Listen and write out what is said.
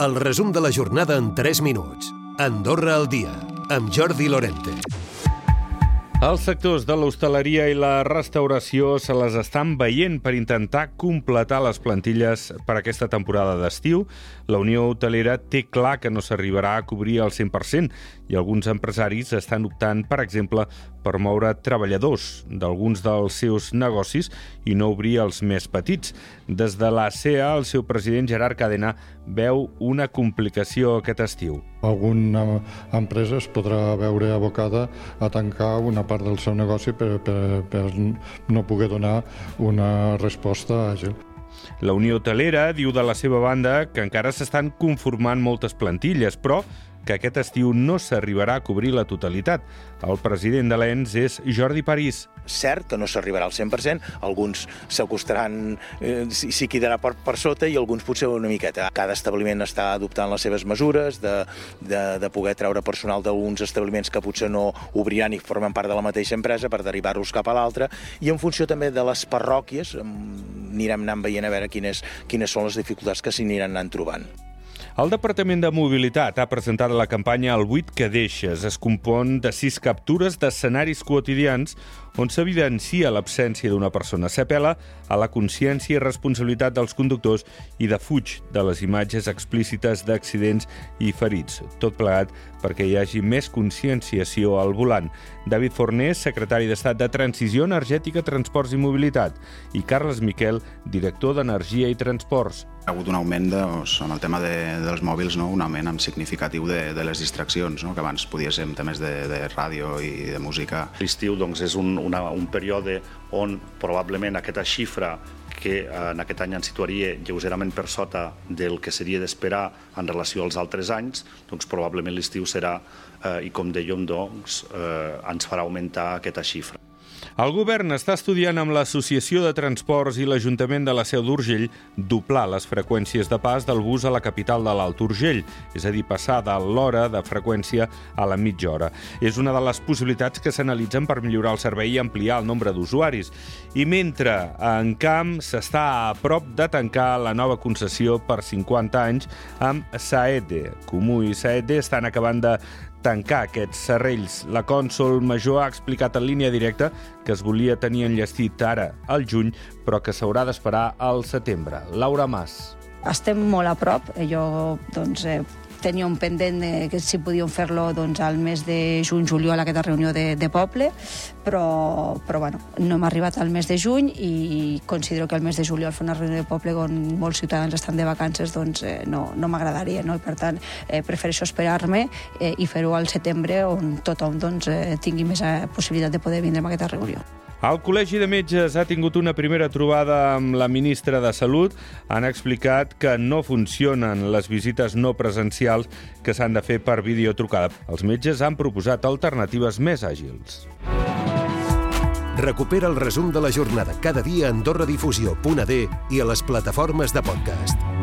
El resum de la jornada en 3 minuts. Andorra al dia, amb Jordi Lorente. Els sectors de l'hostaleria i la restauració se les estan veient per intentar completar les plantilles per aquesta temporada d'estiu. La Unió Hotelera té clar que no s'arribarà a cobrir el 100% i alguns empresaris estan optant, per exemple, per moure treballadors d'alguns dels seus negocis i no obrir els més petits. Des de la CEA, el seu president Gerard Cadena veu una complicació aquest estiu. Alguna empresa es podrà veure abocada a tancar una part del seu negoci per, per, per no poder donar una resposta àgil. La Unió Hotelera diu de la seva banda que encara s'estan conformant moltes plantilles, però que aquest estiu no s'arribarà a cobrir la totalitat. El president de l'ENS és Jordi París. Cert que no s'arribarà al 100%, alguns s'acostaran, eh, s'hi quedarà per, per sota i alguns potser una miqueta. Cada establiment està adoptant les seves mesures de, de, de poder treure personal d'alguns establiments que potser no obriran i formen part de la mateixa empresa per derivar-los cap a l'altra i en funció també de les parròquies anirem anant veient a veure quines, quines són les dificultats que s'hi aniran anant trobant. El Departament de Mobilitat ha presentat la campanya El 8 que deixes. Es compon de sis captures d'escenaris quotidians on s'evidencia l'absència d'una persona. S'apela a la consciència i responsabilitat dels conductors i de fuig de les imatges explícites d'accidents i ferits. Tot plegat perquè hi hagi més conscienciació al volant. David Fornés, secretari d'Estat de Transició Energètica, Transports i Mobilitat, i Carles Miquel, director d'Energia i Transports. Ha hagut un augment doncs, en el tema de, dels mòbils, no? un augment significatiu de, de les distraccions, no? que abans podia ser temes de, de ràdio i de música. L'estiu doncs, és un, una, un període on probablement aquesta xifra que en aquest any ens situaria lleugerament per sota del que seria d'esperar en relació als altres anys, doncs probablement l'estiu serà, eh, i com dèiem, doncs, eh, ens farà augmentar aquesta xifra. El govern està estudiant amb l'Associació de Transports i l'Ajuntament de la Seu d'Urgell doblar les freqüències de pas del bus a la capital de l'Alt Urgell, és a dir, passar de l'hora de freqüència a la mitja hora. És una de les possibilitats que s'analitzen per millorar el servei i ampliar el nombre d'usuaris. I mentre en Camp s'està a prop de tancar la nova concessió per 50 anys amb Saede. Comú i Saede estan acabant de tancar aquests serrells. La cònsol major ha explicat en línia directa que es volia tenir enllestit ara, al juny, però que s'haurà d'esperar al setembre. Laura Mas. Estem molt a prop. Jo doncs, eh, tenia un pendent de que si podíem fer-lo doncs, al mes de juny-juliol, aquesta reunió de, de poble, però, però bueno, no hem arribat al mes de juny i considero que el mes de juliol fer una reunió de poble on molts ciutadans estan de vacances doncs eh, no, no m'agradaria, no? I per tant eh, prefereixo esperar-me eh, i fer-ho al setembre on tothom doncs, eh, tingui més eh, possibilitat de poder vindre a aquesta reunió. El Col·legi de Metges ha tingut una primera trobada amb la ministra de Salut. Han explicat que no funcionen les visites no presencials que s'han de fer per videotrucada. Els metges han proposat alternatives més àgils. Recupera el resum de la jornada cada dia a AndorraDifusió.d i a les plataformes de podcast.